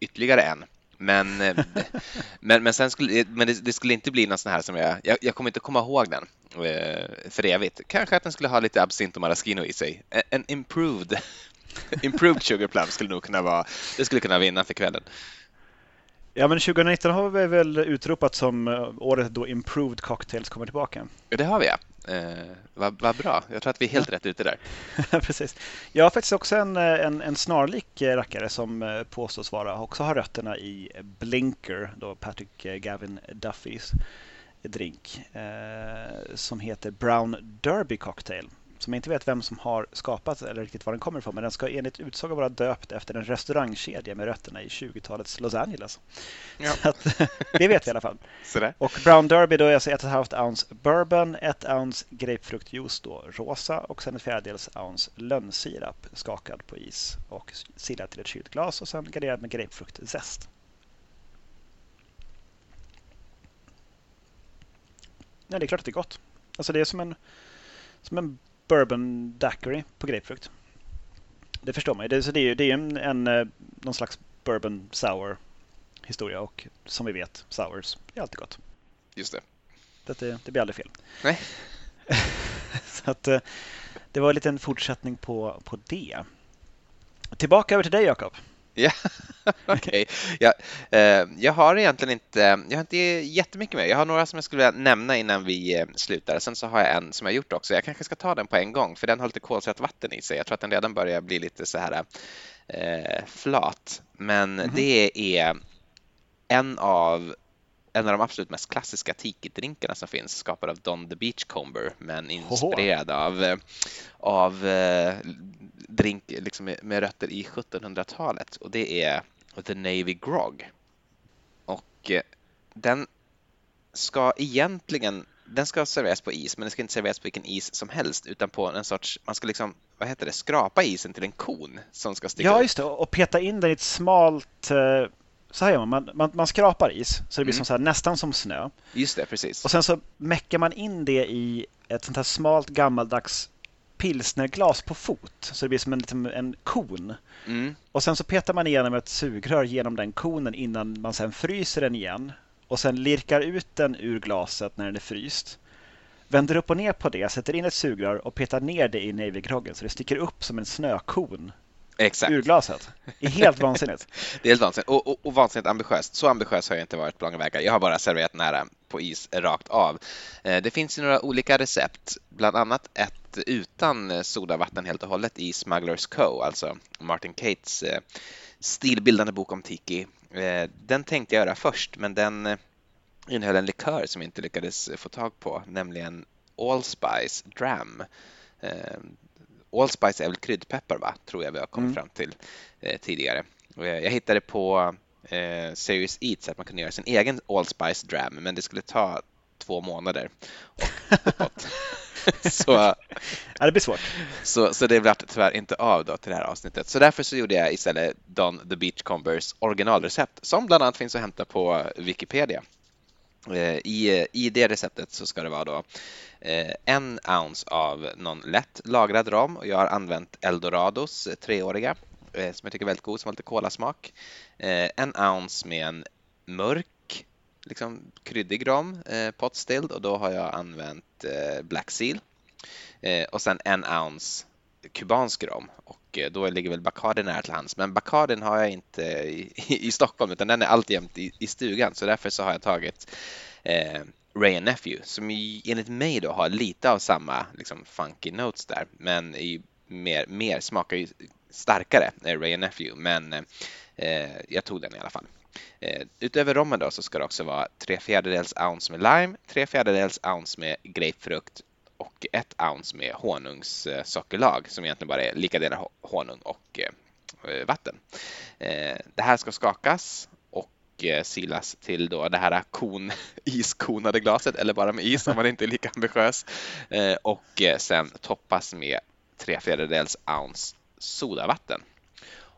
ytterligare en. Men, eh, men, men, sen skulle, men det, det, skulle inte bli någon sån här som jag, jag, jag kommer inte komma ihåg den eh, för evigt. Kanske att den skulle ha lite absint och maraschino i sig. En improved, improved sugar plum skulle nog kunna vara, det skulle kunna vinna för kvällen. Ja, men 2019 har vi väl utropat som eh, året då Improved Cocktails kommer tillbaka. Ja, det har vi ja. Eh, vad, vad bra. Jag tror att vi är helt rätt ute där. Precis. Jag har faktiskt också en, en, en snarlik rackare som eh, påstås vara också har rötterna i Blinker, då Patrick eh, Gavin Duffys drink, eh, som heter Brown Derby Cocktail som jag inte vet vem som har skapat eller riktigt var den kommer ifrån. Men den ska enligt utsago vara döpt efter en restaurangkedja med rötterna i 20-talets Los Angeles. Ja. Att, det vet vi i alla fall. Och Brown Derby då är alltså 1,5 ounce bourbon, 1 ounce grapefruktjuice då rosa och sen ett fjärdedels ounce lönnsirap skakad på is och silad till ett kylt glas och sen garnerad med grapefruktzest. Ja, det är klart att det är gott. Alltså det är som en, som en bourbon daiquiri på grapefrukt. Det förstår man ju. Det, så det är ju det är en, en, eh, någon slags bourbon sour historia och som vi vet, sours är alltid gott. Just det. Det, det blir aldrig fel. Nej. så att, eh, det var en liten fortsättning på, på det. Tillbaka över till dig Jakob. Ja, okej. Okay. Jag, eh, jag har egentligen inte, jag har inte jättemycket mer. Jag har några som jag skulle vilja nämna innan vi eh, slutar. Sen så har jag en som jag gjort också. Jag kanske ska ta den på en gång för den har lite kolsyrat vatten i sig. Jag tror att den redan börjar bli lite så här eh, flat. Men mm -hmm. det är en av en av de absolut mest klassiska tiki-drinkarna som finns, skapad av Don the Beachcomber, men inspirerad av, av eh, drink liksom med, rötter i 1700-talet. Och det är The Navy Grog. Och eh, den ska egentligen den ska serveras på is, men den ska inte serveras på vilken is som helst, utan på en sorts, man ska liksom, vad heter det, skrapa isen till en kon som ska sticka Ja, just det, och peta in den i ett smalt eh, så här gör man. Man, man, man skrapar is så det blir mm. som så här, nästan som snö. Just det, precis. Och sen så mäcker man in det i ett sånt här smalt gammaldags pilsnerglas på fot. Så det blir som en, liksom en kon. Mm. Och sen så petar man igenom ett sugrör genom den konen innan man sen fryser den igen. Och sen lirkar ut den ur glaset när den är fryst. Vänder upp och ner på det, sätter in ett sugrör och petar ner det i Navy-groggen så det sticker upp som en snökon Exakt. ur glaset. Det är helt vansinnigt. det är helt vansinnigt och, och, och vansinnigt ambitiöst. Så ambitiös har jag inte varit på långa vägar. Jag har bara serverat nära på is rakt av. Eh, det finns ju några olika recept, bland annat ett utan sodavatten helt och hållet i Smugglers Co, alltså Martin Cates eh, stilbildande bok om tiki. Eh, den tänkte jag göra först, men den innehöll en likör som jag inte lyckades få tag på, nämligen Allspice Dram allspice är väl kryddpeppar, va? tror jag vi har kommit mm. fram till eh, tidigare. Eh, jag hittade på eh, Serious Eats att man kunde göra sin egen allspice dram, men det skulle ta två månader. så, ja, det blir svårt. Så, så det blev tyvärr inte av då till det här avsnittet. Så därför så gjorde jag istället Don the Beachcombers originalrecept som bland annat finns att hämta på Wikipedia. Eh, I, I det receptet så ska det vara då eh, en ounce av någon lätt lagrad rom och jag har använt Eldorados eh, treåriga som jag tycker är väldigt god som har lite kolasmak. En ounce med en mörk liksom kryddig rom, pot stilled och då har jag använt Black Seal. Och sen en ounce kubansk rom och Eh, då ligger väl Bacardi nära till hands. Men Bacardin har jag inte i, i, Stockholm utan den är alltjämt i, i stugan så därför så har jag tagit eh, Ray and Nephew som enligt mig då har lite av samma liksom, funky notes där men i mer, mer smakar ju starkare eh, Ray and Nephew men eh, eh, jag tog den i alla fall. Eh, utöver rommen då så ska det också vara tre fjärdedels ounce med lime, tre fjärdedels ounce med grapefrukt och ett ounce med honungssockerlag som egentligen bara är lika delar honung och eh, vatten. Eh, det här ska skakas och eh, silas till då det här kon, iskonade glaset eller bara med is om man inte är lika ambitiös och sen toppas med tre fjärdedels ounce sodavatten.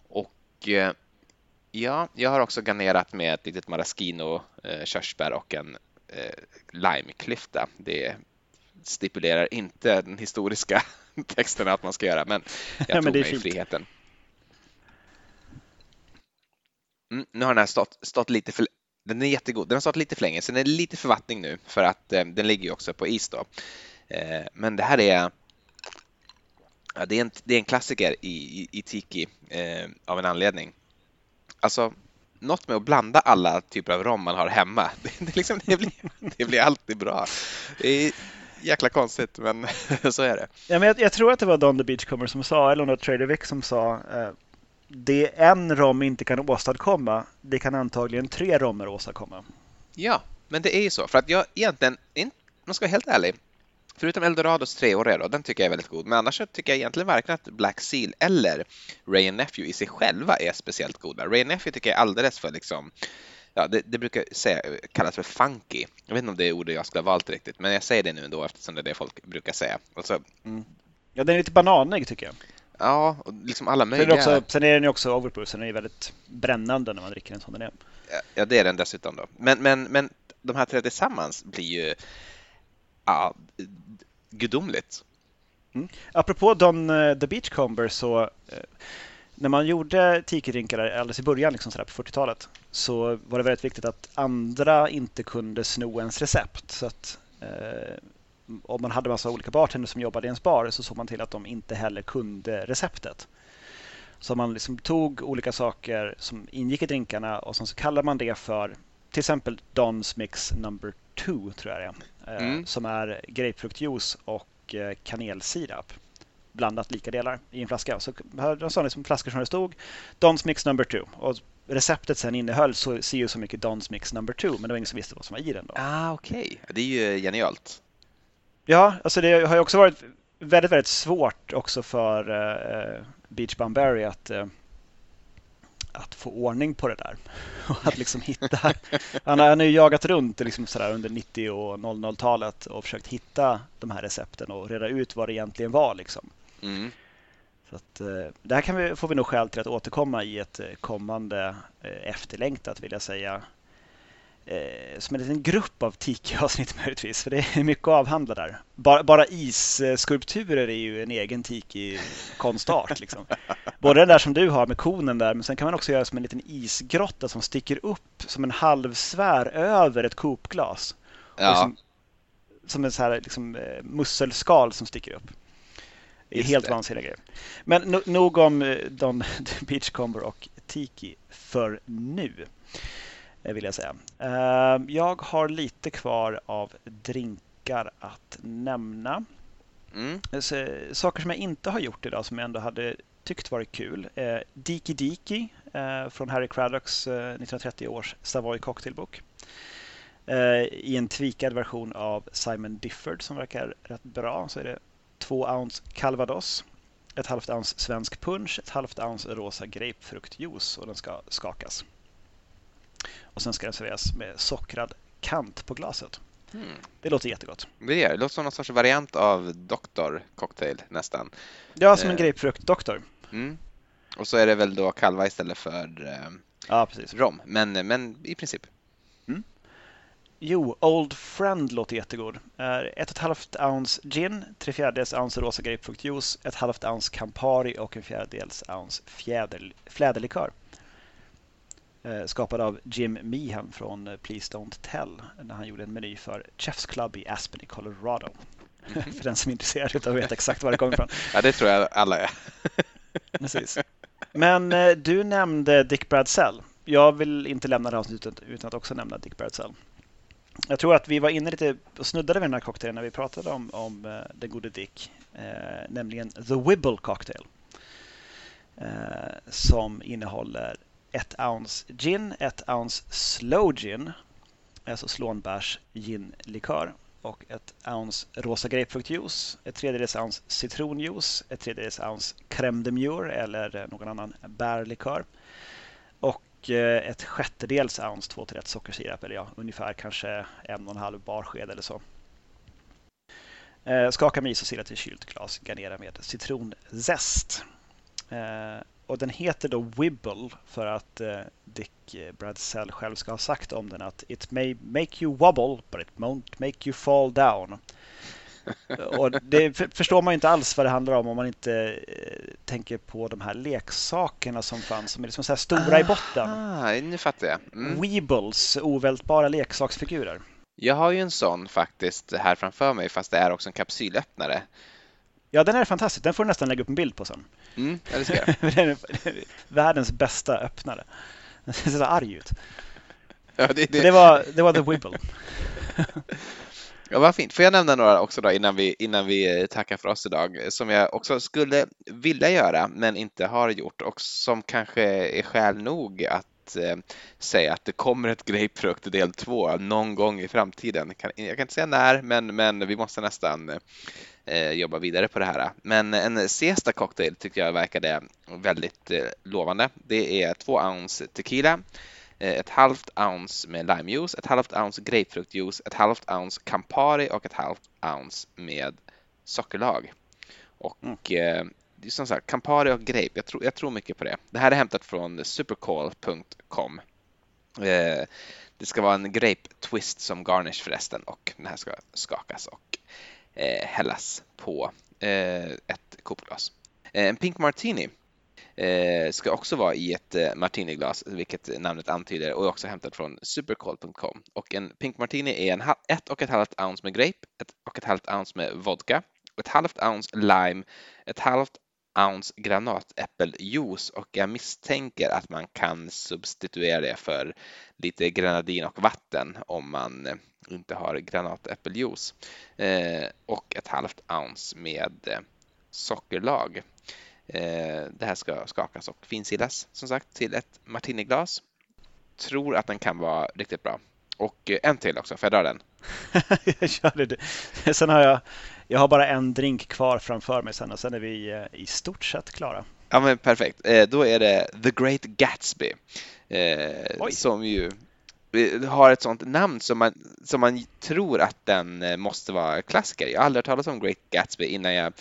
Och ja, jag har också garnerat med ett litet maraschino, körsbär och en limeklyfta. Det stipulerar inte den historiska texten att man ska göra, men jag ja, tog men mig friheten. Mm, nu har den här stått, stått lite för den är jättegod. Den har stått lite för länge, så den är lite för vattning nu för att eh, den ligger ju också på is då. Eh, men det här är ja, det, är en, det är en klassiker i, i, i Tiki eh, av en anledning. Alltså, något med att blanda alla typer av rom man har hemma. Det, det, liksom, det, blir, det blir alltid bra. Det är jäkla konstigt, men så är det. Ja, men jag, jag, tror att det var Don the Beachcomber som sa, eller något Trader Vic som sa, eh, det en rom inte kan åstadkomma, det kan antagligen tre romer åstadkomma. Ja, men det är ju så. För att jag egentligen, man ska vara helt ärlig, Förutom Eldorados treåriga då, den tycker jag är väldigt god. Men annars så tycker jag egentligen varken att Black Seal eller Ray Nephew i sig själva är speciellt goda. Ray Nephew tycker jag är alldeles för liksom ja, det, det, brukar säga, kallas för funky. Jag vet inte om det är ordet jag skulle ha valt riktigt, men jag säger det nu ändå eftersom det är det folk brukar säga. Alltså, mm. Ja, den är lite bananig tycker jag. Ja, och liksom alla möjliga... Sen är, också, sen är den ju också overproof, den är väldigt brännande när man dricker en sån den är. Ja, det är den dessutom då. Men, men, men de här tre tillsammans blir ju ja, gudomligt. Mm. Apropå Don uh, the Beachcomber så uh, när man gjorde tiki-drinkar alldeles i början, liksom sådär på 40-talet, så var det väldigt viktigt att andra inte kunde sno ens recept. Så att, eh, om man hade massa olika bartenders som jobbade i ens bar så såg man till att de inte heller kunde receptet. Så man liksom tog olika saker som ingick i drinkarna och så kallade man det för till exempel Don's Mix number two, tror jag det är, eh, mm. som är grapefruktjuice och eh, kanelsirap blandat lika delar i en flaska. Så de sa liksom flaskor som det stod Don's Mix number two. Och receptet sen innehöll så ser ju så mycket Dons Mix number two, men det var ingen som visste vad som var i den då. Ah, okej. Okay. Det är ju genialt. Ja, alltså det har ju också varit väldigt, väldigt svårt också för uh, Beach Bumberry att uh, att få ordning på det där. Och att liksom hitta... Han har, han har ju jagat runt liksom sådär under 90 och 00-talet och försökt hitta de här recepten och reda ut vad det egentligen var. Liksom. Mm. Så att, eh, det här kan vi, får vi nog skäl till att återkomma i ett eh, kommande eh, efterlängtat vill jag säga som en liten grupp av Tiki-avsnitt möjligtvis, för det är mycket att avhandla där. Bara, bara isskulpturer är ju en egen Tiki-konstart. Liksom. Både den där som du har med konen där, men sen kan man också göra som en liten isgrotta som sticker upp som en halvsfär över ett kopglas. Ja. Liksom, som en så här, liksom, musselskal som sticker upp. Det är helt vansinniga grejer. Men no nog om eh, Don Beachcomber och Tiki för nu. Eh, vill jag säga. Eh, jag har lite kvar av drinkar att nämna. Mm. Saker som jag inte har gjort idag som jag ändå hade tyckt varit kul. Diki Diki från Harry Craddocks 1930 års Savoy Cocktailbok. I en tweakad version av Simon Difford som verkar rätt bra så är det två ounce calvados, ett halvt ounce svensk punch, ett halvt ounce rosa grapefruktjuice och den ska skakas. Och sen ska den serveras med sockrad kant på glaset. Mm. Det låter jättegott. Det, det låter som någon sorts variant av Doktor cocktail nästan. Ja, som en eh. grapefrukt-doktor. Mm. Och så är det väl då kalva istället för eh, ja, precis. rom, men, men i princip. Jo, Old Friend låter jättegod. Ett och ett halvt ounce gin, tre fjärdedels ounce rosa grapefruktjuice, ett halvt ounce Campari och en fjärdedels ounce fjäder, fläderlikör. Eh, skapad av Jim Meehan från eh, Please Don't Tell när han gjorde en meny för Chef's Club i Aspen i Colorado. Mm för den som är intresserad av att veta exakt var det kommer ifrån. ja, det tror jag alla är. Precis. Men eh, du nämnde Dick Bradsell. Jag vill inte lämna det avsnittet utan att också nämna Dick Bradsell. Jag tror att vi var inne lite och snuddade vid den här cocktailen när vi pratade om, om uh, den gode Dick. Uh, nämligen The Wibble Cocktail. Uh, som innehåller ett ounce gin, ett ounce slow gin, alltså slånbärs ginlikör och ett ounce rosa grapefruktjuice, ett tredjedels ounce citronjuice, ett tredjedels ounce crème de mure eller någon annan bärlikör och eh, ett sjättedels ounce 2 till 1 sockersirap eller ja, ungefär kanske en och en halv barsked eller så. Eh, skaka med is i kylt glas, garnera med citronzest. Eh, och den heter då Wibble för att Dick Bradsell själv ska ha sagt om den att It may make you wobble but it won't make you fall down och det förstår man inte alls vad det handlar om om man inte eh, tänker på de här leksakerna som fanns som är liksom så här stora ah, i botten. Nu fattar jag. Mm. Weebles, ovältbara leksaksfigurer. Jag har ju en sån faktiskt här framför mig fast det är också en kapsylöppnare. Ja, den är fantastisk. Den får du nästan lägga upp en bild på sen. Mm, ja, det ska jag. världens bästa öppnare. Den ser så arg ut. Ja, det, det. det, var, det var The Wibble. Ja, vad fint. Får jag nämna några också då innan vi, innan vi eh, tackar för oss idag eh, som jag också skulle vilja göra men inte har gjort och som kanske är skäl nog att eh, säga att det kommer ett grapefrukt del 2 någon gång i framtiden. Jag kan inte säga när, men, men vi måste nästan eh, jobba vidare på det här. Men en Siesta cocktail tycker jag verkade väldigt eh, lovande. Det är två ounce tequila, Eh, ett halvt ounce med limejuice, ett halvt ounce grapefruktjuice, ett halvt ounce Campari och ett halvt ounce med sockerlag. Och mm. eh, det är som sagt, Campari och grape, jag tror, jag tror mycket på det. Det här är hämtat från supercall.com. Eh, det ska vara en grape twist som garnish förresten och den här ska skakas och eh, hällas på eh, ett kopglas. Eh, en pink martini eh, Eh, ska också vara i ett eh, martiniglas, vilket namnet antyder, och är också hämtat från supercold.com. Och en Pink Martini är en ett och ett halvt ounce med grape, ett och ett halvt ounce med vodka, ett halvt ounce lime, ett halvt ounce granatäppeljuice och jag misstänker att man kan substituera det för lite grenadin och vatten om man eh, inte har granatäppeljuice eh, och ett halvt ounce med eh, sockerlag. Eh, det här ska skakas och finsilas som sagt till ett martiniglas. Tror att den kan vara riktigt bra. Och eh, en till också, får jag dra den? jag kör det. Sen har jag, jag har bara en drink kvar framför mig sen och sen är vi eh, i stort sett klara. Ja men perfekt. Då är det The Great Gatsby. Eh, som ju har ett sånt namn som man, som man tror att den måste vara klassiker. Jag har aldrig hört talas om Great Gatsby innan jag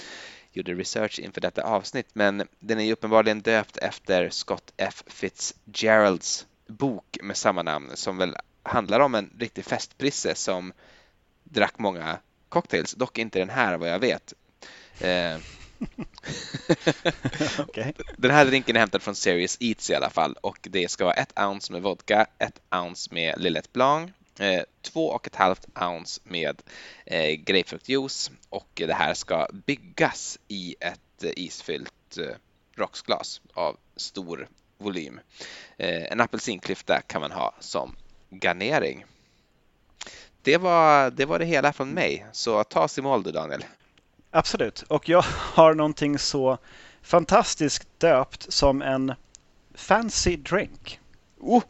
gjorde research inför detta avsnitt, men den är ju uppenbarligen döpt efter Scott F. Fitzgeralds bok med samma namn som väl handlar om en riktig festprisse som drack många cocktails, dock inte den här vad jag vet. Eh, okay. Den här drinken är hämtad från Serious Eats i alla fall och det ska vara ett ounce med vodka, ett ounce med Lillet Blanc, två och ett halvt ounce med eh, grapefruktjuice och det här ska byggas i ett eh, isfyllt eh, rocksglas av stor volym. Eh, en apelsinklyfta kan man ha som garnering. Det var, det var det hela från mig, så ta oss i mål du Daniel. Absolut, och jag har någonting så fantastiskt döpt som en fancy drink. Oh,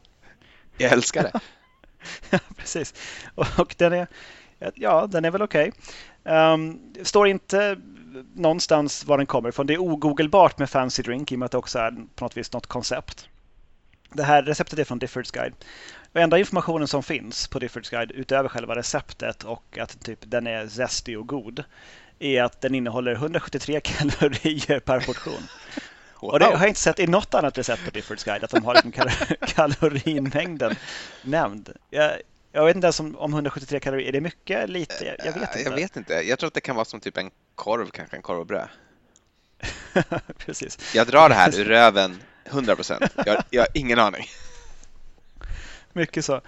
jag älskar det! ja, precis. Och, och, den är, ja, den är väl okej. Okay. Um, det står inte någonstans var den kommer ifrån. Det är ogoogelbart med fancy drink i och med att det också är på något vis något koncept. Det här receptet är från Diffords Guide. Och enda informationen som finns på Diffords Guide utöver själva receptet och att typ den är zestig och god är att den innehåller 173 kalorier per portion. Wow. Och det har jag inte sett i något annat recept på Diffords Guide, att de har liksom kal kalorinmängden nämnd. Jag, jag vet inte ens om, om 173 kalorier, är det mycket? Lite? Jag, jag, vet inte. Jag vet inte. Jag tror att det kan vara som typ en korv, kanske en korv och bröd. Precis. Jag drar det här ur röven 100 procent. Jag, jag har ingen aning. Mycket så.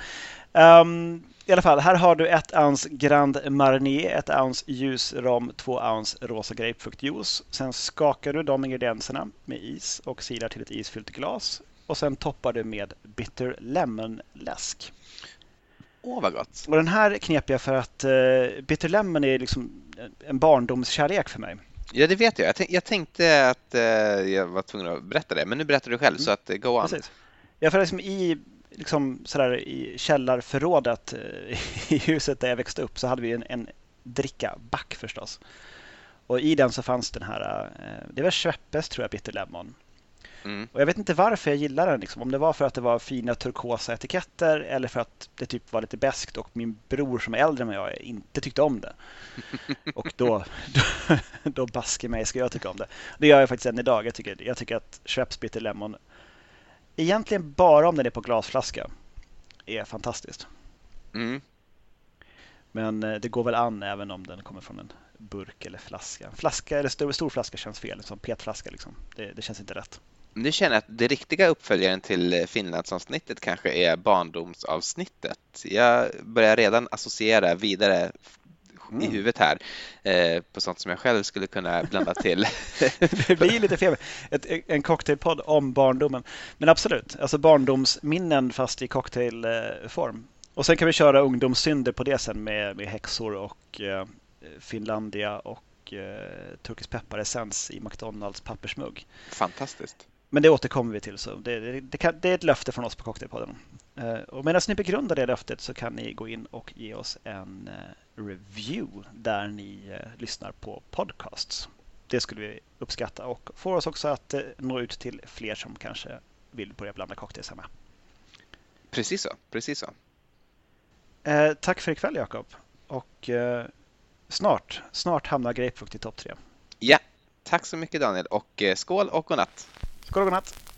Um, i alla fall, här har du ett ounce Grand Marnier, ett ounce ljus rom, två ounce rosa grapefruktjuice. Sen skakar du de ingredienserna med is och silar till ett isfyllt glas. Och sen toppar du med bitter lemon läsk. Åh, vad gott! Och den här knep jag för att uh, bitter lemon är liksom en barndomskärlek för mig. Ja, det vet jag. Jag, tänkte att uh, jag var tvungen att berätta det, men nu berättar du själv, mm. så att uh, go on. Precis. Ja, för liksom i liksom sådär i källarförrådet eh, i huset där jag växte upp så hade vi en, en drickaback förstås. Och i den så fanns den här, eh, det var Schweppes tror jag, Bitter Lemon. Mm. Och jag vet inte varför jag gillade den. Liksom. Om det var för att det var fina turkosa etiketter eller för att det typ var lite beskt och min bror som är äldre än jag inte tyckte om det. och då, då, då baske mig ska jag tycka om det. Det gör jag faktiskt än idag. Jag tycker, jag tycker att Schweppes Bitter Lemon egentligen bara om den är på glasflaska är fantastiskt. Mm. Men eh, det går väl an även om den kommer från en burk eller flaska. Flaska eller stor, stor flaska känns fel, som petflaska liksom. Det, det känns inte rätt. Nu känner jag att det riktiga uppföljaren till eh, Finlandsavsnittet kanske är barndomsavsnittet. Jag börjar redan associera vidare mm. i huvudet här eh, på sånt som jag själv skulle kunna blanda till. det blir lite fel. Ett, en cocktailpodd om barndomen. Men absolut, alltså barndomsminnen fast i cocktailform. Och sen kan vi köra ungdomssynder på det sen med, med häxor och eh, Finlandia och eh, turkisk pepparessens i McDonalds pappersmugg. Fantastiskt. Men det återkommer vi till. Så det, det, det, kan, det är ett löfte från oss på Cocktailpodden. Eh, och medan ni begrundar det löftet så kan ni gå in och ge oss en eh, review där ni eh, lyssnar på podcasts. Det skulle vi uppskatta och får oss också att nå ut till fler som kanske vill börja blanda cocktails hemma. Precis så. Precis så. tack för ikväll Jakob. Och snart, snart hamnar Grapefrukt i topp tre. Ja, tack så mycket Daniel och skål och godnatt. Skål och godnatt.